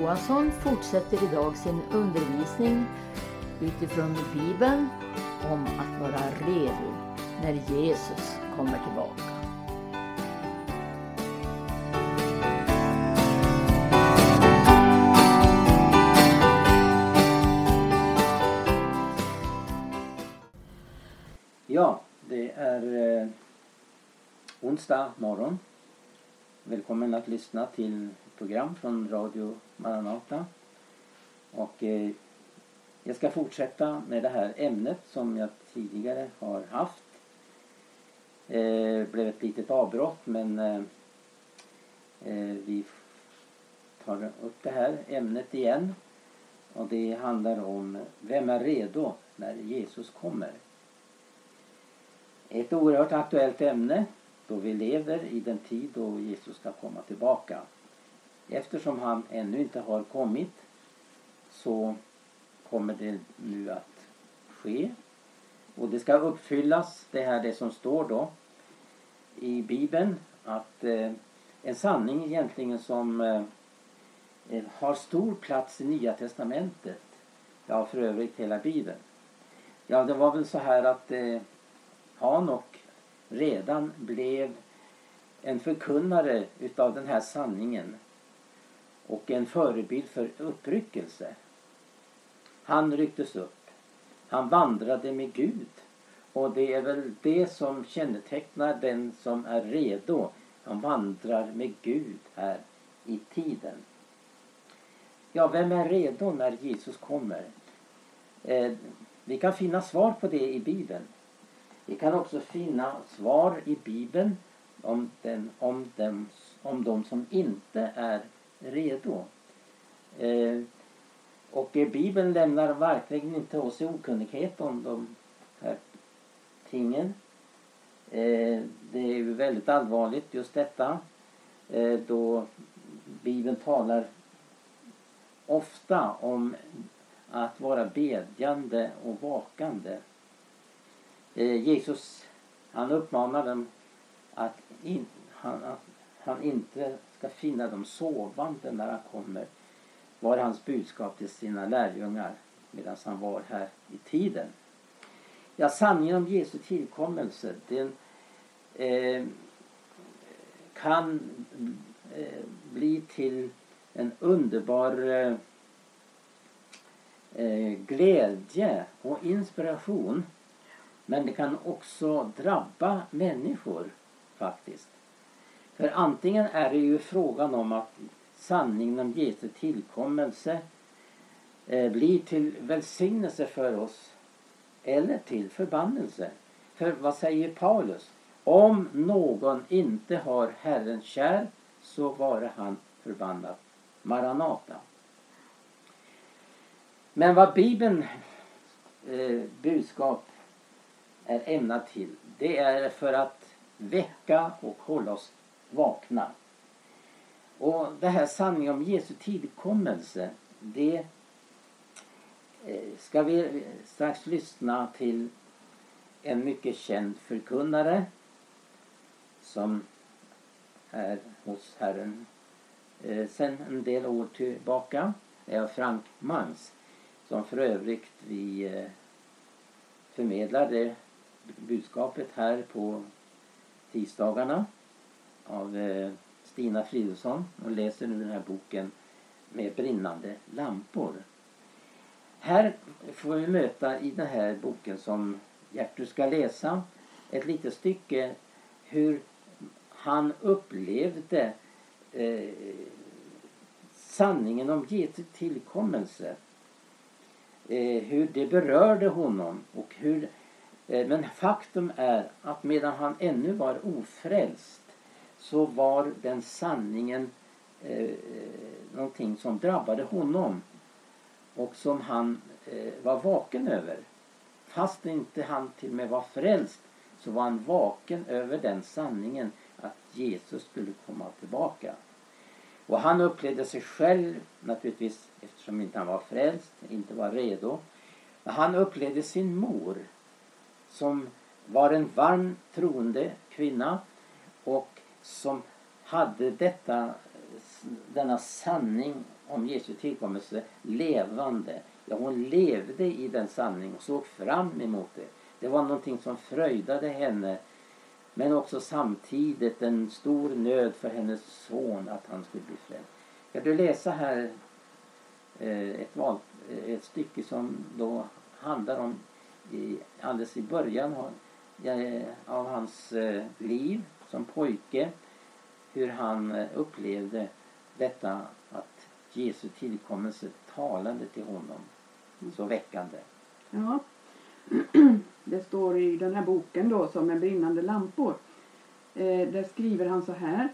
Johansson fortsätter idag sin undervisning utifrån Bibeln om att vara redo när Jesus kommer tillbaka. Ja, det är eh, onsdag morgon. Välkommen att lyssna till program från Radio Maranata. Och eh, jag ska fortsätta med det här ämnet som jag tidigare har haft. Eh, blev ett litet avbrott men eh, eh, vi tar upp det här ämnet igen. Och det handlar om Vem är redo när Jesus kommer? Ett oerhört aktuellt ämne då vi lever i den tid då Jesus ska komma tillbaka. Eftersom han ännu inte har kommit så kommer det nu att ske. Och det ska uppfyllas, det här det som står då i Bibeln, att eh, en sanning egentligen som eh, eh har stor plats i Nya Testamentet. Ja, för övrigt hela Bibeln. Ja, det var väl så här att eh, Hanok redan blev en förkunnare utav den här sanningen och en förebild för uppryckelse. Han rycktes upp. Han vandrade med Gud. Och det är väl det som kännetecknar den som är redo. Han vandrar med Gud här i tiden. Ja, vem är redo när Jesus kommer? Eh, vi kan finna svar på det i Bibeln. Vi kan också finna svar i Bibeln om, den, om, dem, om de som inte är redo. Eh, och Bibeln lämnar verkligen inte oss i okunnighet om de här tingen. Eh, det är ju väldigt allvarligt just detta eh, då Bibeln talar ofta om att vara bedjande och vakande. Eh, Jesus han uppmanar dem att, in, han, att han inte ska finna dem sovande när han kommer var hans budskap till sina lärjungar medan han var här i tiden. Ja, sanningen om Jesu tillkommelse den eh, kan eh, bli till en underbar eh, eh glädje och inspiration. Men det kan också drabba människor faktiskt. För antingen är det ju frågan om att sanningen om Jesu tillkommelse eh, blir till välsignelse för oss eller till förbannelse. För vad säger Paulus? Om någon inte har Herren kär så vare han förbannad. Maranata. Men vad Bibeln eh, budskap är ämnat till det är för att väcka och hålla oss vakna. Och det här sanningen om Jesu tillkommelse det eh, ska vi strax lyssna till en mycket känd förkunnare som är hos Herren eh, sen en del år tillbaka. Det är Frank Mangs som för övrigt vi eh, förmedlar det budskapet här på tisdagarna av eh, Stina Fridolfsson Hon läser nu den här boken med brinnande lampor. Här får vi möta i den här boken som Gertrud ska läsa ett litet stycke hur han upplevde eh, sanningen om Jesu tillkommelse. Eh, hur det berörde honom och hur eh, men faktum är att medan han ännu var ofrälst så var den sanningen eh, eh, någonting som drabbade honom och som han eh, var vaken över. Fast inte han till och med var frälst så var han vaken över den sanningen att Jesus skulle komma tillbaka. Och han upplevde sig själv naturligtvis eftersom inte han var frälst, inte var redo. Han upplevde sin mor som var en varm troende kvinna och som hade detta, denna sanning om Jesu tillkommelse levande. Ja, hon levde i den sanningen och såg fram emot det. Det var någonting som fröjdade henne men också samtidigt en stor nöd för hennes son att han skulle bli frälst. Ska du läsa här eh, ett, val, eh, ett stycke som då handlar om i, alldeles i början av eh, hans liv som pojke hur han eh, upplevde detta att Jesu tillkommelse talade till honom så väckande. Ja, det står i den här boken då som en brinnande lampor. Eh, där skriver han så här.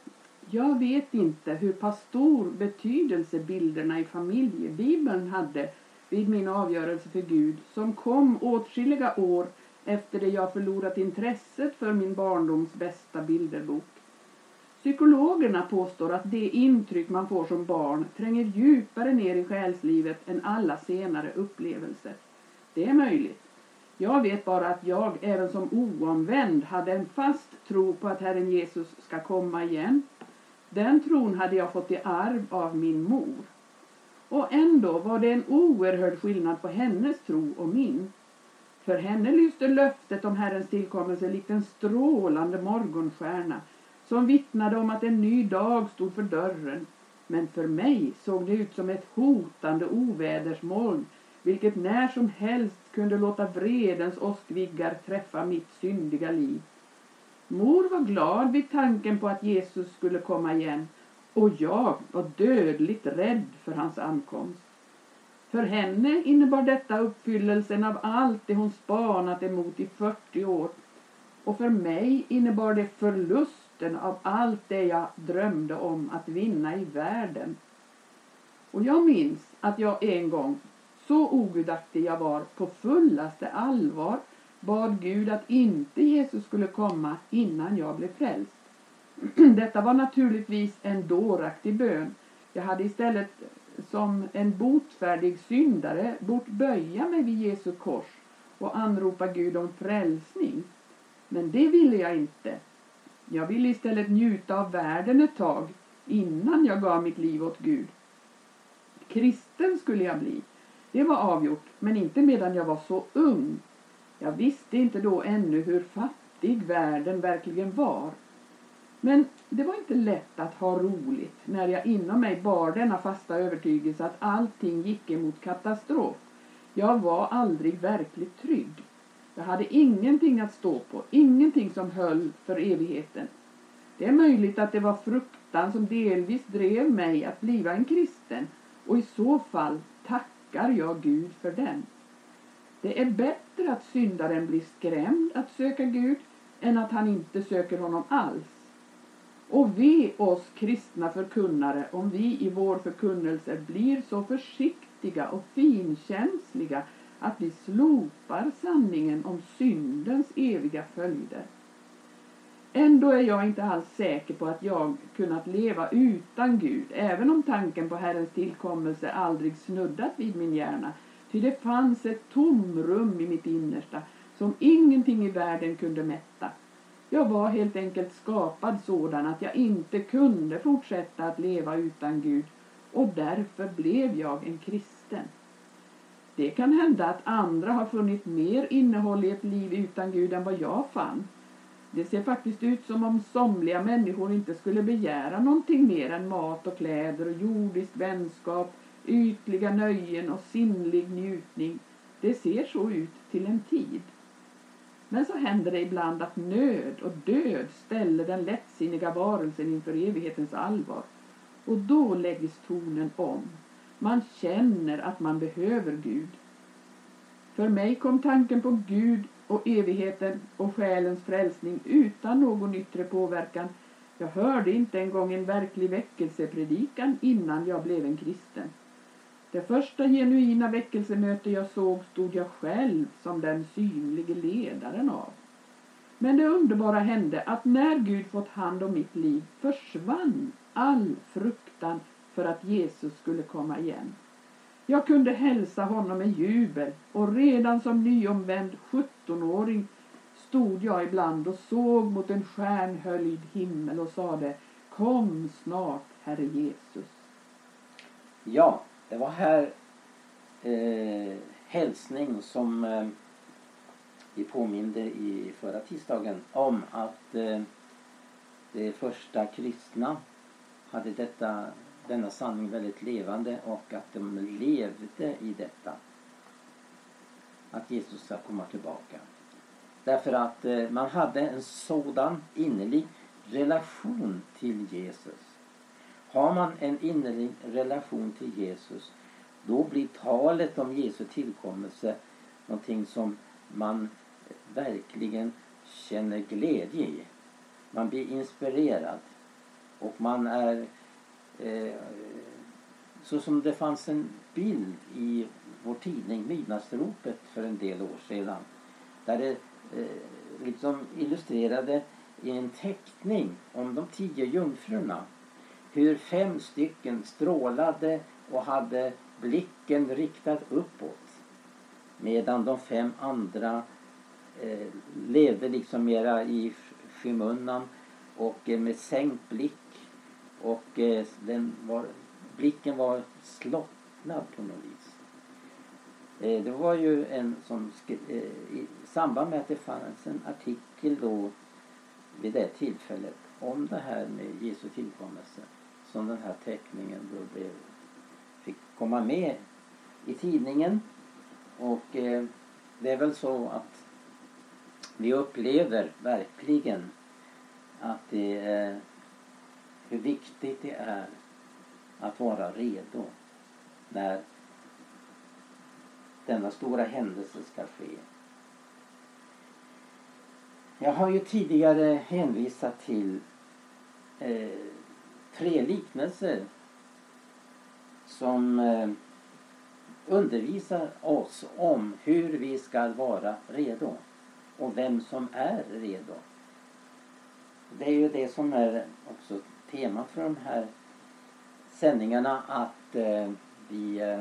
Jag vet inte hur pass stor betydelse bilderna i familjebibeln hade vid min avgörelse för Gud som kom åtskilliga år efter det jag förlorat intresset för min barndoms bästa bilderbok. Psykologerna påstår att det intryck man får som barn tränger djupare ner i själslivet än alla senare upplevelser. Det är möjligt. Jag vet bara att jag, även som oomvänd, hade en fast tro på att Herren Jesus ska komma igen. Den tron hade jag fått i arv av min mor. Och ändå var det en oerhörd skillnad på hennes tro och min. För henne lyste löftet om Herrens tillkommelse likt en strålande morgonstjärna som vittnade om att en ny dag stod för dörren. Men för mig såg det ut som ett hotande ovädersmoln vilket när som helst kunde låta vredens åskviggar träffa mitt syndiga liv. Mor var glad vid tanken på att Jesus skulle komma igen och jag var dödligt rädd för hans ankomst. För henne innebar detta uppfyllelsen av allt det hon spanat emot i 40 år och för mig innebar det förlusten av allt det jag drömde om att vinna i världen. Och jag minns att jag en gång så ogudaktig jag var på fullaste allvar bad Gud att inte Jesus skulle komma innan jag blev frälst. Detta var naturligtvis en dåraktig bön. Jag hade istället som en botfärdig syndare bort böja mig vid Jesu kors och anropa Gud om frälsning. Men det ville jag inte. Jag ville istället njuta av världen ett tag innan jag gav mitt liv åt Gud. Kristen skulle jag bli det var avgjort, men inte medan jag var så ung. Jag visste inte då ännu hur fattig världen verkligen var. Men det var inte lätt att ha roligt när jag inom mig bar denna fasta övertygelse att allting gick emot katastrof. Jag var aldrig verkligt trygg. Jag hade ingenting att stå på, ingenting som höll för evigheten. Det är möjligt att det var fruktan som delvis drev mig att bliva en kristen och i så fall tackar jag Gud för den. Det är bättre att syndaren blir skrämd att söka Gud än att han inte söker honom alls. Och ve oss kristna förkunnare om vi i vår förkunnelse blir så försiktiga och finkänsliga att vi slopar sanningen om syndens eviga följder. Ändå är jag inte alls säker på att jag kunnat leva utan Gud, även om tanken på Herrens tillkommelse aldrig snuddat vid min hjärna. Ty det fanns ett tomrum i mitt innersta som ingenting i världen kunde mätta. Jag var helt enkelt skapad sådan att jag inte kunde fortsätta att leva utan Gud och därför blev jag en kristen. Det kan hända att andra har funnit mer innehåll i ett liv utan Gud än vad jag fann. Det ser faktiskt ut som om somliga människor inte skulle begära någonting mer än mat och kläder och jordisk vänskap, ytliga nöjen och sinnlig njutning. Det ser så ut till en tid. Men så händer det ibland att nöd och död ställer den lättsinniga varelsen inför evighetens allvar. Och då läggs tonen om. Man känner att man behöver Gud. För mig kom tanken på Gud och evigheten och själens frälsning utan någon yttre påverkan. Jag hörde inte en gång en verklig väckelsepredikan innan jag blev en kristen. Det första genuina väckelsemöte jag såg stod jag själv som den synlige ledaren av. Men det underbara hände att när Gud fått hand om mitt liv försvann all fruktan för att Jesus skulle komma igen. Jag kunde hälsa honom med jubel och redan som nyomvänd 17-åring stod jag ibland och såg mot en stjärnhöljd himmel och sade Kom snart, Herre Jesus. Ja, det var här eh, hälsning som eh, vi påminde i förra tisdagen om att eh, de första kristna hade detta, denna sanning väldigt levande och att de levde i detta. Att Jesus ska komma tillbaka. Därför att eh, man hade en sådan innerlig relation till Jesus. Har man en innerlig relation till Jesus då blir talet om Jesu tillkommelse någonting som man verkligen känner glädje i. Man blir inspirerad och man är eh, så som det fanns en bild i vår tidning Midnattsropet för en del år sedan där det eh, liksom illustrerade i en teckning om de tio jungfrurna hur fem stycken strålade och hade blicken riktad uppåt medan de fem andra eh, levde liksom mera i skymundan och eh, med sänkt blick och eh, den var, blicken var slocknad på något vis. Eh, det var ju en som eh, i samband med att det fanns en artikel då vid det tillfället om det här med Jesu tillkommelse som den här teckningen då blev, fick komma med i tidningen. Och eh, det är väl så att vi upplever verkligen att det är hur viktigt det är att vara redo när denna stora händelse ska ske. Jag har ju tidigare hänvisat till eh, tre liknelser som eh, undervisar oss om hur vi ska vara redo och vem som är redo. Det är ju det som är också temat för de här sändningarna att eh, vi eh,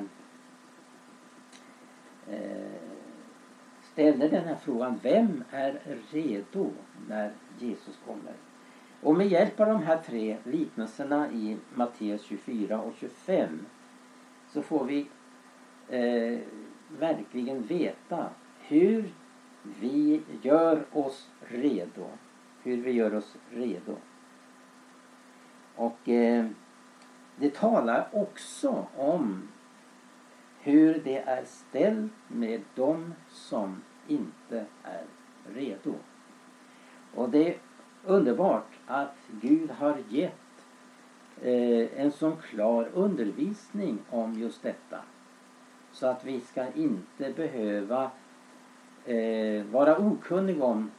eh ställer den här frågan. Vem är redo när Jesus kommer? Och med hjälp av de här tre liknelserna i Matteus 24 och 25 så får vi eh, verkligen veta hur vi gör oss redo. Hur vi gör oss redo. Och eh, det talar också om hur det är ställt med dem som inte är redo. Och det underbart att Gud har gett eh, en sån klar undervisning om just detta. Så att vi ska inte behöva eh, vara okunniga om,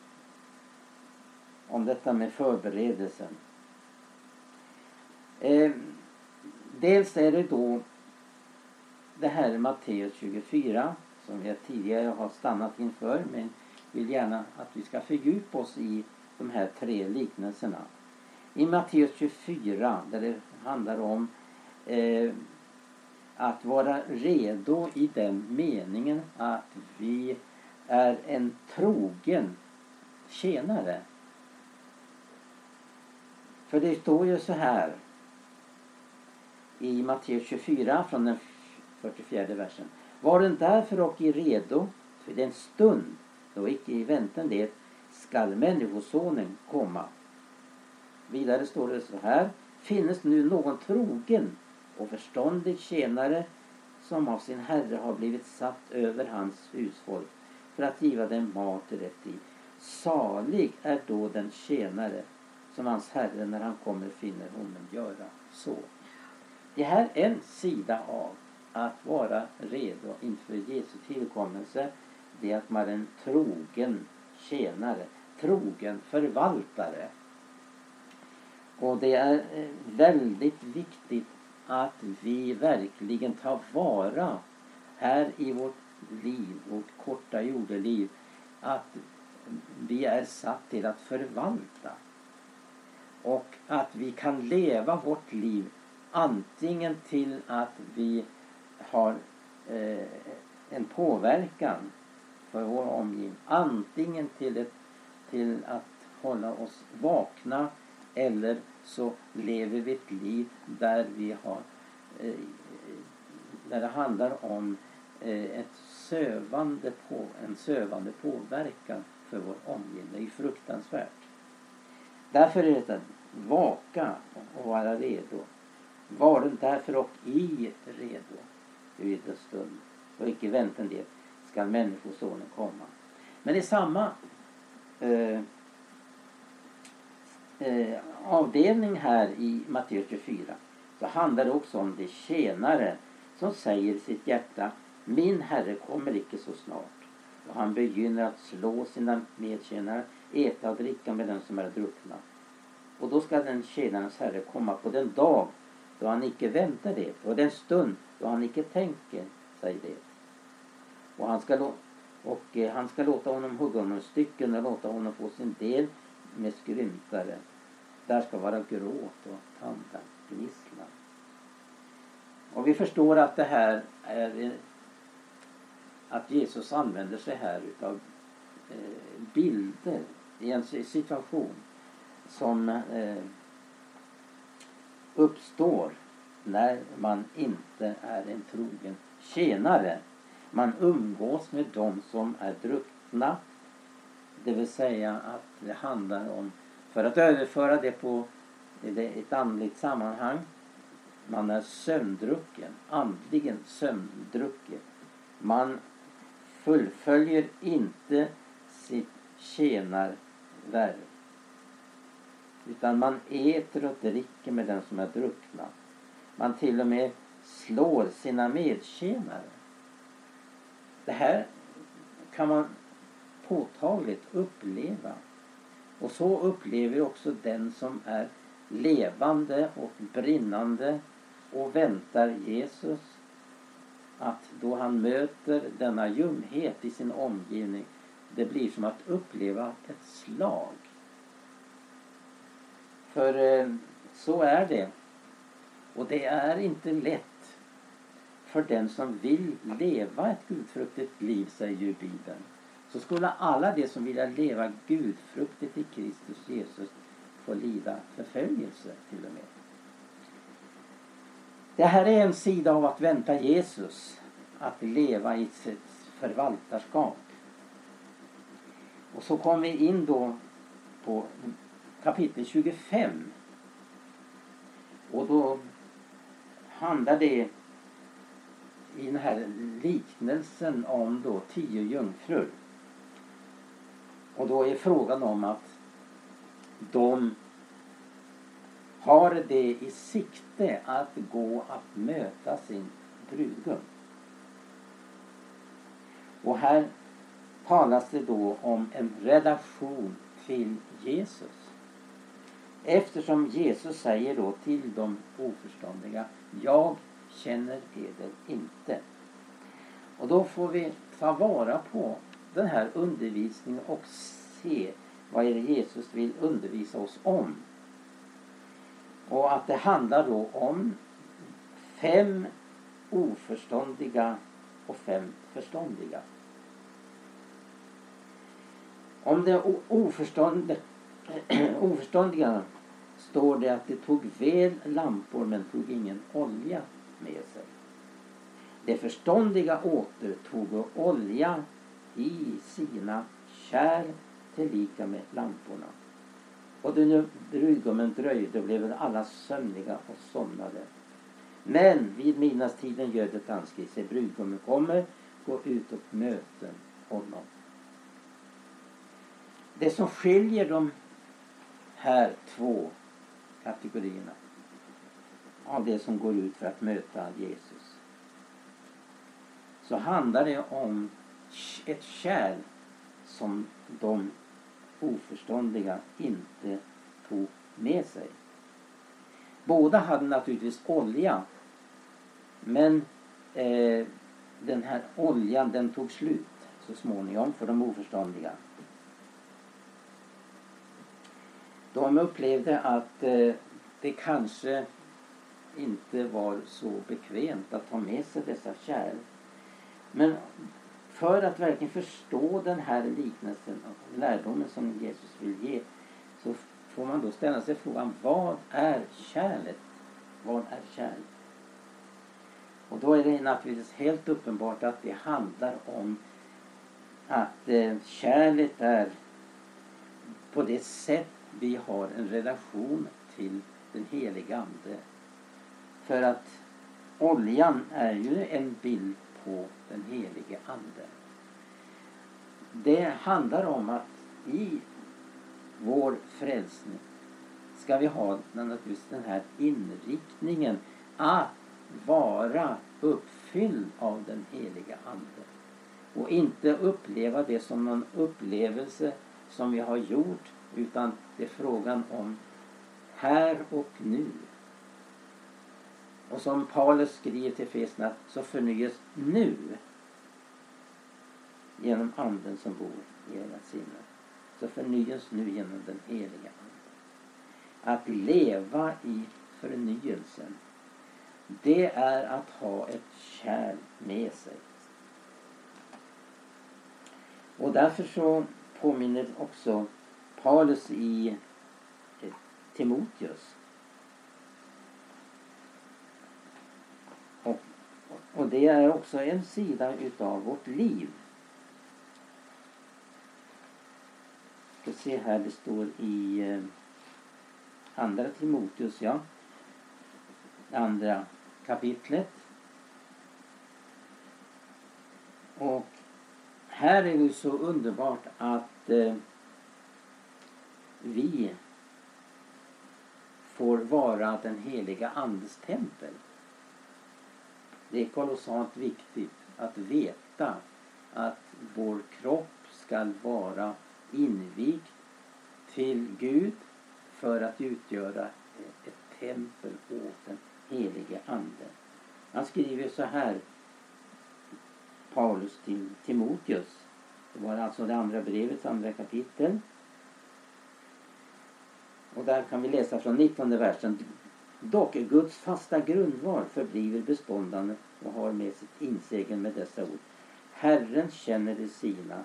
om detta med förberedelsen. Eh, dels är det då det här Matteus 24 som jag tidigare har stannat inför men vill gärna att vi ska fördjupa oss i de här tre liknelserna. I Matteus 24 där det handlar om eh, att vara redo i den meningen att vi är en trogen tjänare. För det står ju så här i Matteus 24 från den 44 versen. Var den därför och i redo för den stund då icke i väntan det skall Människosonen komma. Vidare står det så här. Finnes nu någon trogen och förståndig tjänare som av sin herre har blivit satt över hans husfolk för att giva dem mat i rätt tid. Salig är då den tjänare som hans herre när han kommer finner honom göra så. Det här är en sida av att vara redo inför Jesu tillkommelse. Det är att man är en trogen tjänare, trogen förvaltare. Och det är eh, väldigt viktigt att vi verkligen tar vara här i vårt liv, vårt korta jordeliv, att vi är satt till att förvalta. Och att vi kan leva vårt liv antingen till att vi har eh, en påverkan för vår omgivning. Antingen till ett till att hålla oss vakna eller så lever vi ett liv där vi har eh, där det handlar om eh, ett sövande på, en sövande påverkan för vår omgivning. Det är ju fruktansvärt. Därför är det att vaka och vara redo. Var därför och i redo vid en stund och icke vänta en del skall Människosonen komma. Men i samma eh, eh, avdelning här i Matteus 24 så handlar det också om de tjänare som säger i sitt hjärta Min Herre kommer icke så snart. Och han begynner att slå sina medtjänare, äta och dricka med den som är druckna. Och då skall den tjänarens Herre komma på den dag då han icke väntar det och den stund då han icke tänker sig det. Och han ska, och eh, han ska låta honom hugga honom stycken och låta honom få sin del med skrymtare. Där ska vara gråt och tandagnisslan. Och vi förstår att det här är eh, att Jesus använder sig här utav eh, bilder i en situation som uppstår när man inte är en trogen tjänare. Man umgås med de som är druckna. Det vill säga att det handlar om, för att överföra det på ett andligt sammanhang, man är sömndrucken, andligen sömndrucken. Man fullföljer inte sitt tjänarvärv. Utan man äter och dricker med den som är druckna. Man till och med slår sina medtjänare. Det här kan man påtagligt uppleva. Och så upplever också den som är levande och brinnande och väntar Jesus att då han möter denna ljumhet i sin omgivning det blir som att uppleva ett slag. För eh, så är det. Och det är inte lätt för den som vill leva ett gudfruktigt liv, säger ju Bibeln. Så skulle alla de som vill leva gudfruktigt i Kristus Jesus få lida förföljelse till och med. Det här är en sida av att vänta Jesus, att leva i sitt förvaltarskap. Och så kommer vi in då på kapitel 25. Och då handlar det i den här liknelsen om då tio jungfrur. Och då är frågan om att de har det i sikte att gå att möta sin brudgum. Och här talas det då om en relation till Jesus. Eftersom Jesus säger då till de oförståndiga Jag känner eder inte. Och då får vi ta vara på den här undervisningen och se vad är det Jesus vill undervisa oss om. Och att det handlar då om fem oförståndiga och fem förståndiga. Om det oförstånd, oförståndiga står det att det tog väl lampor men tog ingen olja med sig. Det förståndiga återtog olja i sina kärl tillika med lamporna. Och då brudgummen dröjde blev alla sömniga och somnade. Men vid midnattstiden ljödet anskri sig brudgummen kommer, gå ut och möten honom. Det som skiljer de här två kategorierna av det som går ut för att möta Jesus så handlar det om ett kärl som de oförståndiga inte tog med sig. Båda hade naturligtvis olja men eh, den här oljan den tog slut så småningom för de oförståndiga. De upplevde att eh, det kanske inte var så bekvämt att ta med sig dessa kärl. Men för att verkligen förstå den här liknelsen och lärdomen som Jesus vill ge så får man då ställa sig frågan vad är kärlet? Vad är kärlek? Och då är det naturligtvis helt uppenbart att det handlar om att eh, kärlet är på det sätt vi har en relation till den heliga Ande. För att oljan är ju en bild på den helige Ande. Det handlar om att i vår frälsning ska vi ha naturligtvis den här inriktningen att vara uppfylld av den heliga Ande. Och inte uppleva det som någon upplevelse som vi har gjort utan det är frågan om här och nu. Och som Paulus skriver till Fesna så förnyas nu genom anden som bor i era sinne. Så förnyas nu genom den heliga anden. Att leva i förnyelsen det är att ha ett kärl med sig. Och därför så påminner också Paulus i Timoteus och, och det är också en sida utav vårt liv. ska se här, det står i eh, andra Timoteus, ja. Andra kapitlet. Och här är det så underbart att eh, vi får vara den heliga Andes tempel. Det är kolossalt viktigt att veta att vår kropp ska vara invigd till Gud för att utgöra ett tempel åt den helige Ande. Han skriver så här, Paulus till Timoteus. Det var alltså det andra brevets andra kapitel. Och där kan vi läsa från 19 versen. Dock Guds fasta grundval förbliver beståndande och har med sitt insegel med dessa ord. Herren känner de sina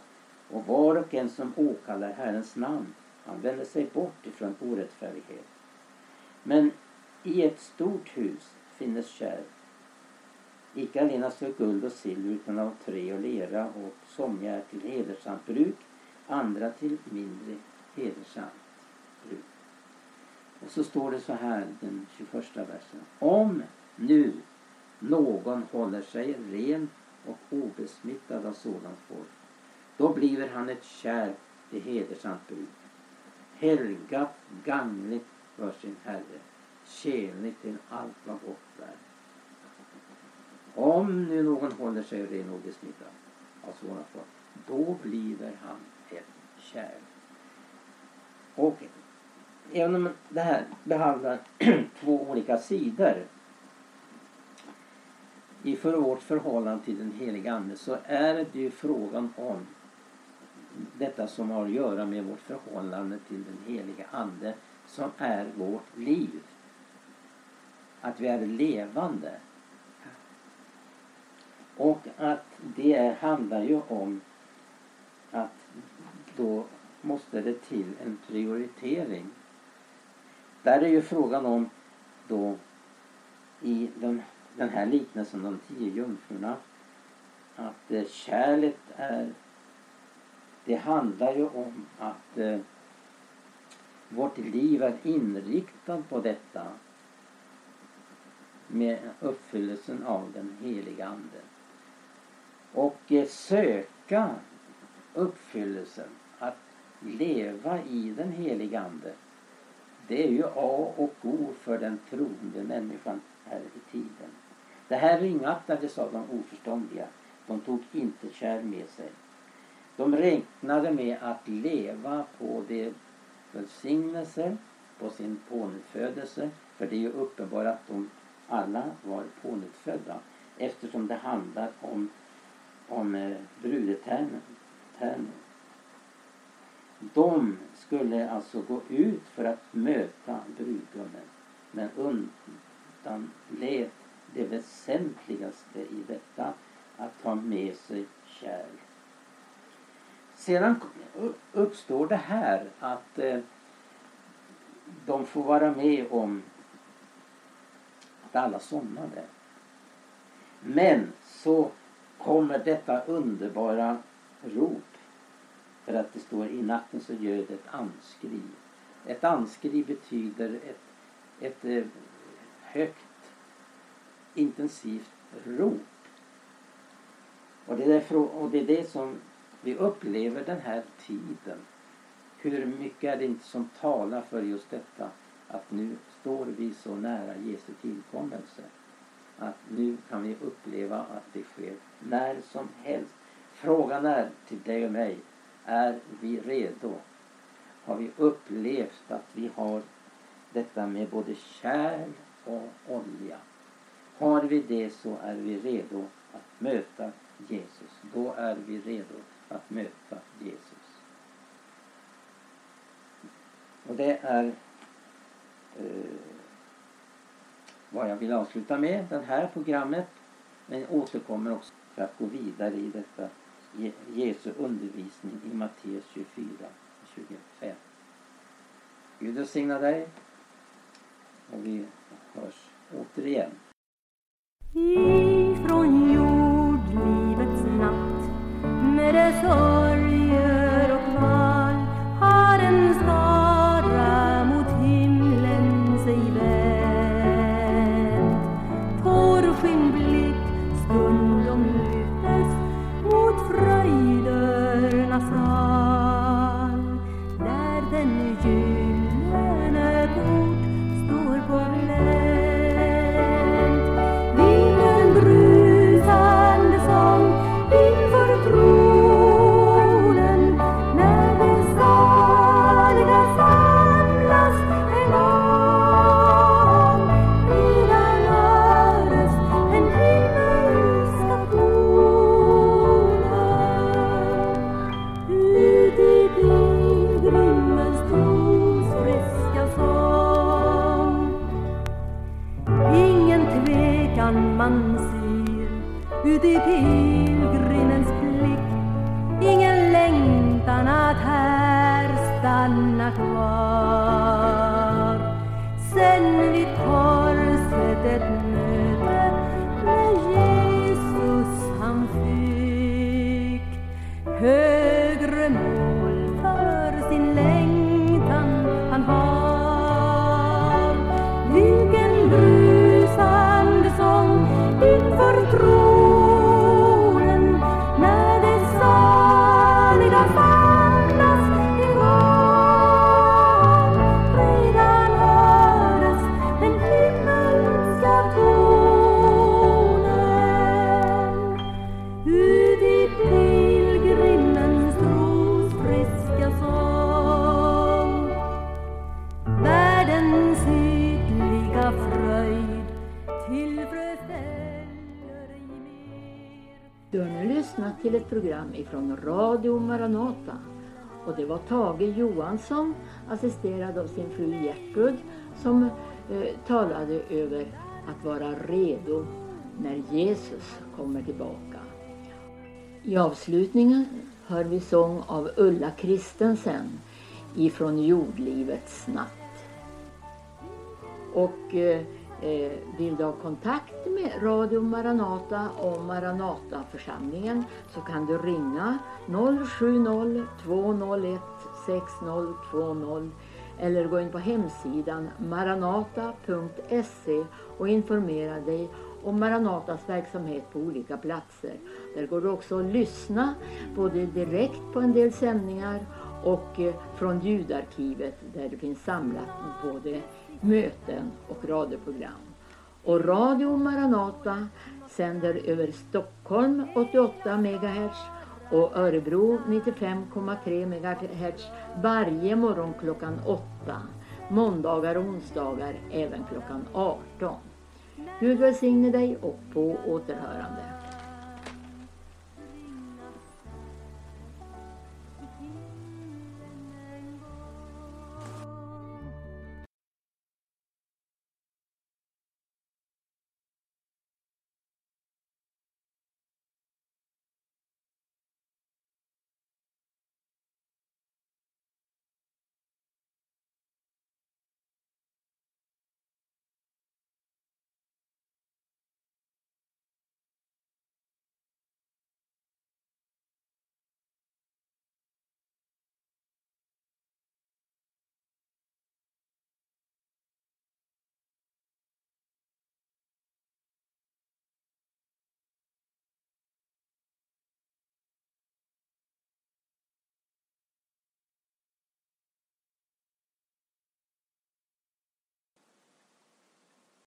och var och en som åkallar Herrens namn han vänder sig bort ifrån orättfärdighet. Men i ett stort hus finnes kärv Icke allenast för guld och silver utan av trä och lera och somliga är till hedersamt bruk, andra till mindre hedersamt bruk. Och så står det så här den 21 versen. Om nu någon håller sig ren och obesmittad av sådant folk, då bliver han ett kärl till hedersamt bruk. Helgat, gagnligt för sin Herre tjänligt till allt vad gott är. Om nu någon håller sig ren och obesmittad av sådant folk, då bliver han ett kärl. Och även om det här behandlar två olika sidor i för vårt förhållande till den heliga Ande så är det ju frågan om detta som har att göra med vårt förhållande till den heliga Ande som är vårt liv att vi är levande. Och att det handlar ju om att då måste det till en prioritering. Där är ju frågan om då i den, den här liknelsen de tio jungfrurna att eh, kärlet är det handlar ju om att eh, vårt liv är inriktat på detta med uppfyllelsen av den heliga Ande. Och eh, söka uppfyllelsen, att leva i den heliga Ande. Det är ju A och O för den troende människan här i tiden. Det här ringaktades av de oförståndiga. De tog inte kär med sig. De räknade med att leva på det välsignelse, på sin pånyttfödelse. För det är ju uppenbart att de alla var pånyttfödda eftersom det handlar om, om eh, brudetermen. De skulle alltså gå ut för att möta brudgummen men undanled det väsentligaste i detta att ta med sig kärl. Sedan uppstår det här att eh, de får vara med om att alla somnade. Men så kommer detta underbara rop. För att det står i natten så ljöd ett anskri. Ett anskri betyder ett, ett eh, högt intensivt rop. Och det, är, och det är det som vi upplever den här tiden. Hur mycket är det inte som talar för just detta att nu står vi så nära Jesu tillkommelse. Att nu kan vi uppleva att det sker när som helst. Frågan är till dig och mig, är vi redo? Har vi upplevt att vi har detta med både kärl och olja? Har vi det så är vi redo att möta Jesus. Då är vi redo att möta Jesus. Och det är eh, vad jag vill avsluta med det här programmet. Men återkommer också för att gå vidare i detta Jesu undervisning i Matteus 24 och 25. Gud välsigna dig och vi hörs återigen. Ifrån peregrinaje. Till ett program ifrån Radio Maranata. Och det var Tage Johansson, assisterad av sin fru Gertrud, som eh, talade över att vara redo när Jesus kommer tillbaka. I avslutningen hör vi sång av Ulla Kristensen ifrån jordlivets natt. Och eh, eh, vill du ha kontakt med Radio Maranata och Maranataförsamlingen så kan du ringa 070 201 6020 eller gå in på hemsidan maranata.se och informera dig om Maranatas verksamhet på olika platser. Där går det också att lyssna både direkt på en del sändningar och eh, från ljudarkivet där det finns samlat både möten och radioprogram. Och Radio Maranata sänder över Stockholm 88 MHz och Örebro 95,3 MHz varje morgon klockan 8. Måndagar och onsdagar även klockan 18. Gud välsigne dig och på återhörande.